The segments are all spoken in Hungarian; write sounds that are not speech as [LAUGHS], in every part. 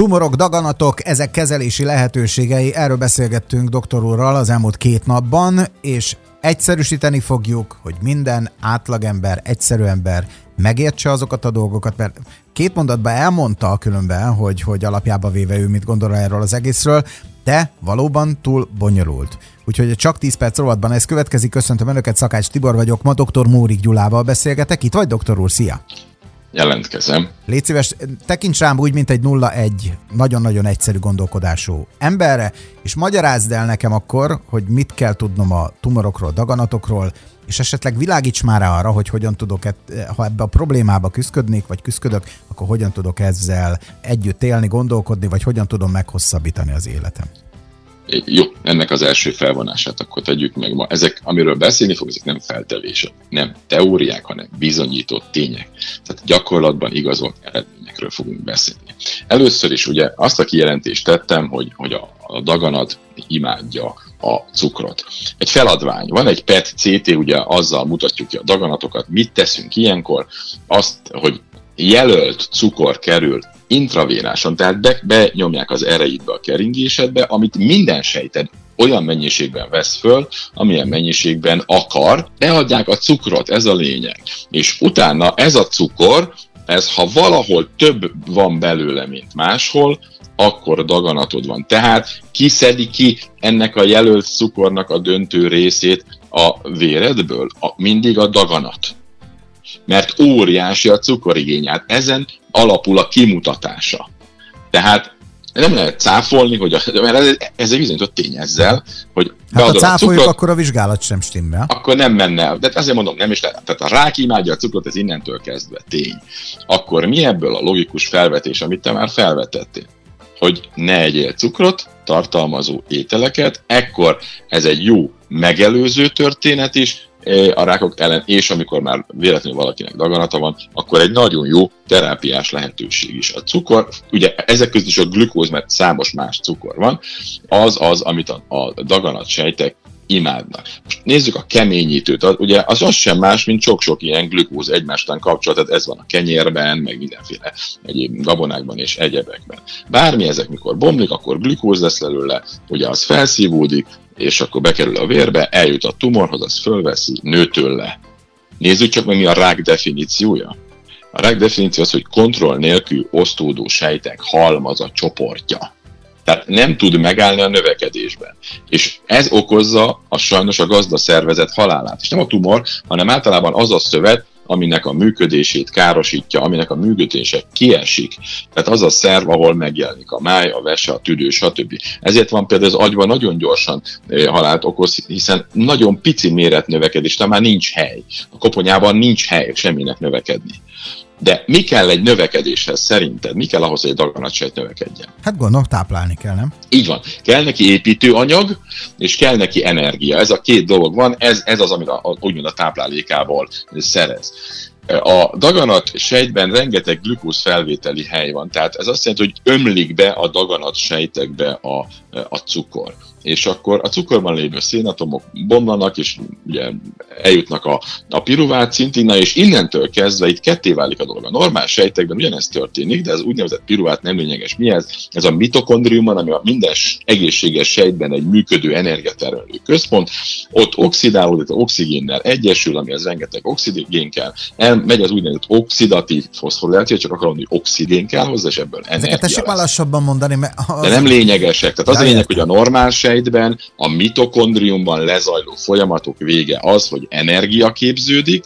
Tumorok, daganatok, ezek kezelési lehetőségei, erről beszélgettünk doktor úrral az elmúlt két napban, és egyszerűsíteni fogjuk, hogy minden átlagember, egyszerű ember megértse azokat a dolgokat, mert két mondatban elmondta különben, hogy, hogy alapjába véve ő mit gondol erről az egészről, de valóban túl bonyolult. Úgyhogy csak 10 perc rovatban ez következik. Köszöntöm Önöket, Szakács Tibor vagyok, ma dr. Mórik Gyulával beszélgetek. Itt vagy, doktor úr? Szia! Jelentkezem. Légy szíves, tekints rám úgy, mint egy 0-1 nagyon-nagyon egyszerű gondolkodású emberre, és magyarázd el nekem akkor, hogy mit kell tudnom a tumorokról, daganatokról, és esetleg világíts már arra, hogy hogyan tudok, ha ebbe a problémába küzdködnék, vagy küzdködök, akkor hogyan tudok ezzel együtt élni, gondolkodni, vagy hogyan tudom meghosszabbítani az életem. Jó, ennek az első felvonását akkor tegyük meg ma. Ezek, amiről beszélni fog, ezek nem feltevések, nem teóriák, hanem bizonyított tények. Tehát gyakorlatban igazolt eredményekről fogunk beszélni. Először is ugye azt a kijelentést tettem, hogy, hogy a, a daganat imádja a cukrot. Egy feladvány, van egy PET CT, ugye azzal mutatjuk ki a daganatokat, mit teszünk ilyenkor, azt, hogy jelölt cukor kerül intravénáson, tehát be, benyomják az erejétbe a keringésedbe, amit minden sejted olyan mennyiségben vesz föl, amilyen mennyiségben akar, beadják a cukrot, ez a lényeg. És utána ez a cukor, ez ha valahol több van belőle, mint máshol, akkor daganatod van. Tehát kiszedi ki ennek a jelölt cukornak a döntő részét a véredből? A, mindig a daganat mert óriási a cukorigényát. Ezen alapul a kimutatása. Tehát nem lehet cáfolni, hogy a, mert ez, ez egy bizonyított tény ezzel, hogy Hát ha cáfoljuk, a cukrot, akkor a vizsgálat sem stimmel. Akkor nem menne el. De azért mondom, nem is lehet. Tehát a rák imádja a cukrot, ez innentől kezdve tény. Akkor mi ebből a logikus felvetés, amit te már felvetettél? Hogy ne egyél cukrot, tartalmazó ételeket, ekkor ez egy jó megelőző történet is, a rákok ellen, és amikor már véletlenül valakinek daganata van, akkor egy nagyon jó terápiás lehetőség is. A cukor, ugye ezek között is a glükóz, mert számos más cukor van, az az, amit a, a daganat sejtek imádnak. Most nézzük a keményítőt, ugye az az sem más, mint sok-sok ilyen glükóz egymástan kapcsolat, tehát ez van a kenyérben, meg mindenféle egyéb gabonákban és egyebekben. Bármi ezek mikor bomlik, akkor glükóz lesz belőle, ugye az felszívódik, és akkor bekerül a vérbe, eljut a tumorhoz, az fölveszi, nőtől le. Nézzük csak meg, mi a rák definíciója. A rák definíció az, hogy kontroll nélkül osztódó sejtek halmaza csoportja. Tehát nem tud megállni a növekedésben. És ez okozza a sajnos a gazda szervezet halálát. És nem a tumor, hanem általában az a szövet, aminek a működését károsítja, aminek a működése kiesik. Tehát az a szerv, ahol megjelenik a máj, a vese, a tüdő, stb. Ezért van például az agyban nagyon gyorsan eh, halált okoz, hiszen nagyon pici méretnövekedés, tehát már nincs hely. A koponyában nincs hely semminek növekedni. De mi kell egy növekedéshez szerinted? Mi kell ahhoz, hogy egy daganatsejt növekedjen? Hát gondolom, táplálni kell, nem? Így van. Kell neki építőanyag, és kell neki energia. Ez a két dolog van, ez, ez az, amit a, úgymond a táplálékából szerez. A daganat sejtben rengeteg glükóz felvételi hely van, tehát ez azt jelenti, hogy ömlik be a daganat sejtekbe a, a cukor és akkor a cukorban lévő szénatomok bomlanak, és ugye eljutnak a, a piruvát szintén, és innentől kezdve itt ketté válik a dolog. A normál sejtekben ugyanez történik, de ez úgynevezett piruvát nem lényeges. Mi ez? Ez a mitokondrium, ami a minden egészséges sejtben egy működő energiatermelő központ. Ott oxidálódik, oxigénnel egyesül, ami az rengeteg oxigén kell, megy az úgynevezett oxidatív foszforiláció, csak akarom, hogy oxigén kell hozzá, és ebből energia Ezeket tessék már lassabban mondani, mert... Az... De nem lényegesek. Tehát az a lényeg, hogy a normál sejtben, a mitokondriumban lezajló folyamatok vége az, hogy energia képződik,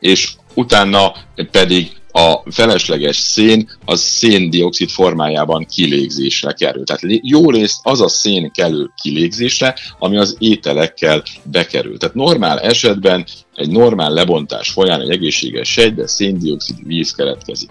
és utána pedig a felesleges szén az széndiokszid formájában kilégzésre kerül. Tehát jó részt az a szén kerül kilégzésre, ami az ételekkel bekerül. Tehát normál esetben egy normál lebontás folyán egy egészséges sejtbe széndiokszid víz keletkezik.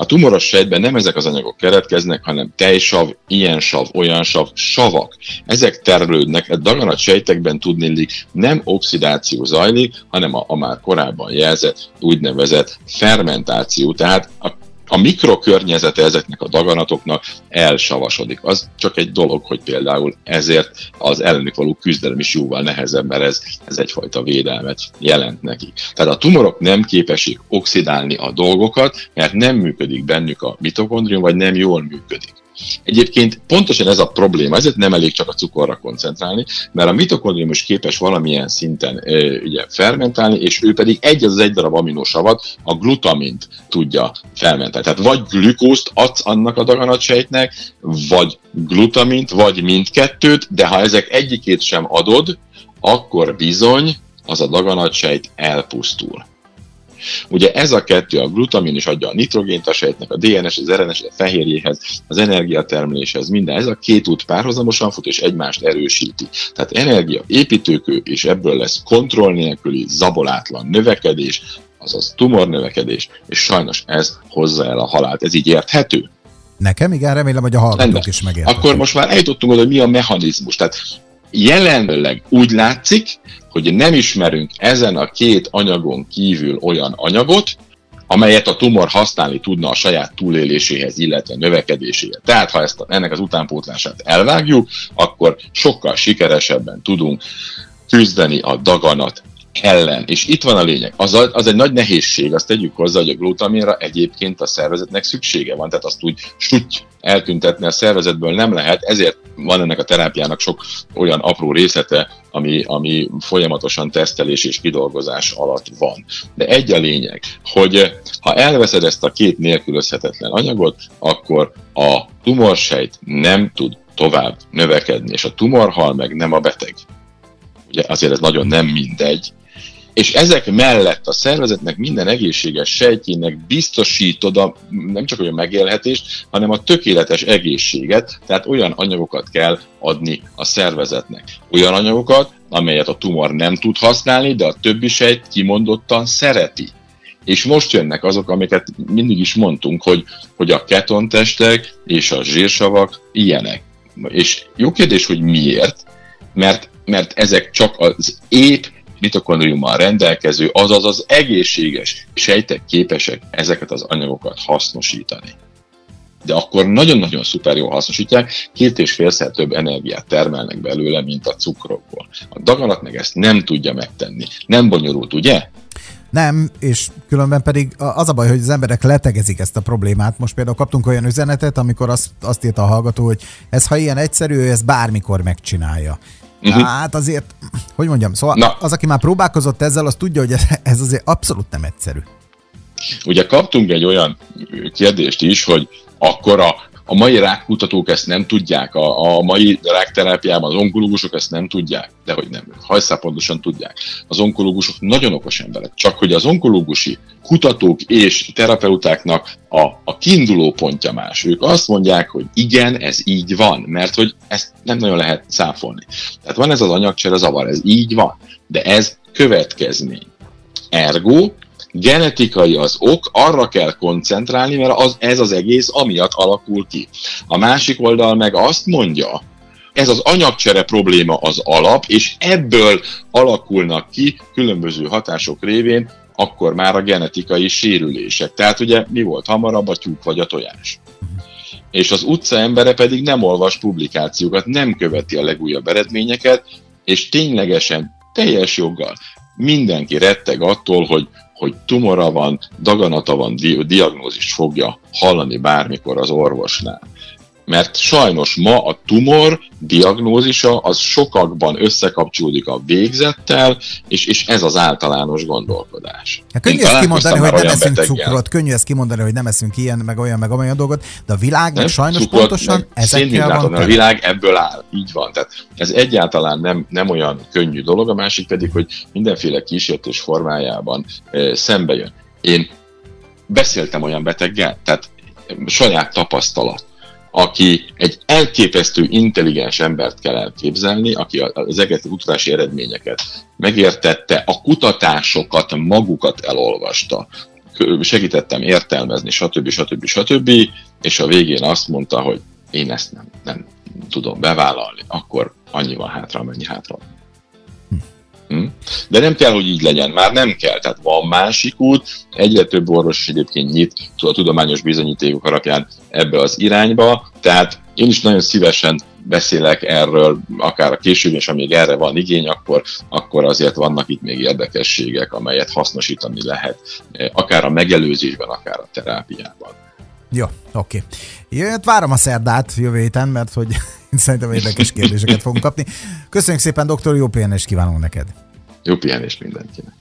A tumoros sejtben nem ezek az anyagok keretkeznek, hanem tejsav, ilyen sav, olyan sav, savak. Ezek terülődnek, a daganat sejtekben tudnélik nem oxidáció zajlik, hanem a, a már korábban jelzett úgynevezett fermentáció, tehát a a mikrokörnyezete ezeknek a daganatoknak elsavasodik. Az csak egy dolog, hogy például ezért az ellenük való küzdelem is jóval nehezebb, mert ez, ez egyfajta védelmet jelent neki. Tehát a tumorok nem képesek oxidálni a dolgokat, mert nem működik bennük a mitokondrium, vagy nem jól működik. Egyébként pontosan ez a probléma, ezért nem elég csak a cukorra koncentrálni, mert a mitokondrium is képes valamilyen szinten ugye fermentálni, és ő pedig egy az egy darab aminosavat, a glutamint tudja fermentálni. Tehát vagy glükózt adsz annak a daganatsejtnek, vagy glutamint, vagy mindkettőt, de ha ezek egyikét sem adod, akkor bizony az a daganatsejt elpusztul. Ugye ez a kettő, a glutamin is adja a nitrogént a sejtnek, a DNS, az RNS, a fehérjéhez, az energiatermeléshez, minden. Ez a két út párhuzamosan fut, és egymást erősíti. Tehát energia építőkő, és ebből lesz kontroll nélküli, zabolátlan növekedés, azaz tumornövekedés, és sajnos ez hozza el a halált. Ez így érthető? Nekem igen, remélem, hogy a hallgatók is megértik. Akkor most már eljutottunk oda, hogy mi a mechanizmus. Tehát jelenleg úgy látszik, hogy nem ismerünk ezen a két anyagon kívül olyan anyagot, amelyet a tumor használni tudna a saját túléléséhez, illetve növekedéséhez. Tehát ha ezt, ennek az utánpótlását elvágjuk, akkor sokkal sikeresebben tudunk küzdeni a daganat ellen. És itt van a lényeg. Az, a, az egy nagy nehézség, azt tegyük hozzá, hogy a glutaminra egyébként a szervezetnek szüksége van, tehát azt úgy suty eltüntetni a szervezetből nem lehet, ezért van ennek a terápiának sok olyan apró részlete, ami, ami folyamatosan tesztelés és kidolgozás alatt van. De egy a lényeg, hogy ha elveszed ezt a két nélkülözhetetlen anyagot, akkor a tumorsejt nem tud tovább növekedni, és a tumor hal meg, nem a beteg. Ugye azért ez nagyon nem mindegy, és ezek mellett a szervezetnek minden egészséges sejtjének biztosítod a, nem csak olyan megélhetést, hanem a tökéletes egészséget, tehát olyan anyagokat kell adni a szervezetnek. Olyan anyagokat, amelyet a tumor nem tud használni, de a többi sejt kimondottan szereti. És most jönnek azok, amiket mindig is mondtunk, hogy, hogy a ketontestek és a zsírsavak ilyenek. És jó kérdés, hogy miért, mert, mert ezek csak az épp mitokondriummal rendelkező, azaz az egészséges sejtek képesek ezeket az anyagokat hasznosítani. De akkor nagyon-nagyon szuper jól hasznosítják, két és félszer több energiát termelnek belőle, mint a cukrokból. A daganat meg ezt nem tudja megtenni. Nem bonyolult, ugye? Nem, és különben pedig az a baj, hogy az emberek letegezik ezt a problémát. Most például kaptunk olyan üzenetet, amikor azt, azt írta a hallgató, hogy ez ha ilyen egyszerű, ő ezt bármikor megcsinálja. Uh-huh. Hát azért, hogy mondjam, szóval Na. az, aki már próbálkozott ezzel, az tudja, hogy ez azért abszolút nem egyszerű. Ugye kaptunk egy olyan kérdést is, hogy akkor a a mai rákkutatók ezt nem tudják, a, a mai rákterápiában az onkológusok ezt nem tudják, de hogy nem, hajszál pontosan tudják. Az onkológusok nagyon okos emberek, csak hogy az onkológusi kutatók és terapeutáknak a, a kiinduló pontja más. Ők azt mondják, hogy igen, ez így van, mert hogy ezt nem nagyon lehet száfolni. Tehát van ez az anyagcsere zavar, ez így van, de ez következmény. Ergo genetikai az ok, arra kell koncentrálni, mert az, ez az egész amiatt alakul ki. A másik oldal meg azt mondja, ez az anyagcsere probléma az alap, és ebből alakulnak ki különböző hatások révén akkor már a genetikai sérülések. Tehát ugye mi volt hamarabb, a tyúk vagy a tojás? És az utca embere pedig nem olvas publikációkat, nem követi a legújabb eredményeket, és ténylegesen teljes joggal mindenki retteg attól, hogy hogy tumora van, daganata van, diagnózist fogja hallani bármikor az orvosnál. Mert sajnos ma a tumor diagnózisa az sokakban összekapcsolódik a végzettel, és, és ez az általános gondolkodás. Ja, könnyű ezt kimondani, hogy nem eszünk beteggel. cukrot, könnyű ezt kimondani, hogy nem eszünk ilyen, meg olyan, meg olyan dolgot, de a világ meg sajnos cukrot, pontosan ezekkel van. A világ ebből áll, így van. Tehát ez egyáltalán nem, nem olyan könnyű dolog, a másik pedig, hogy mindenféle kísértés formájában e, szembe jön. Én beszéltem olyan beteggel, tehát saját tapasztalat aki egy elképesztő intelligens embert kell elképzelni, aki az egész kutatási eredményeket megértette, a kutatásokat magukat elolvasta, segítettem értelmezni, stb. stb. stb. És a végén azt mondta, hogy én ezt nem, nem tudom bevállalni, akkor annyi van hátra, amennyi hátra van. Hm? De nem kell, hogy így legyen, már nem kell. Tehát van másik út, egyre több orvos egyébként nyit a tudományos bizonyítékok alapján ebbe az irányba, tehát én is nagyon szívesen beszélek erről, akár a később, és amíg erre van igény, akkor, akkor azért vannak itt még érdekességek, amelyet hasznosítani lehet, akár a megelőzésben, akár a terápiában. Jó, oké. Okay. várom a szerdát jövő héten, mert hogy [LAUGHS] szerintem érdekes kérdéseket fogunk kapni. Köszönjük szépen, doktor, jó pihenést kívánunk neked! Jó pihenést mindenkinek!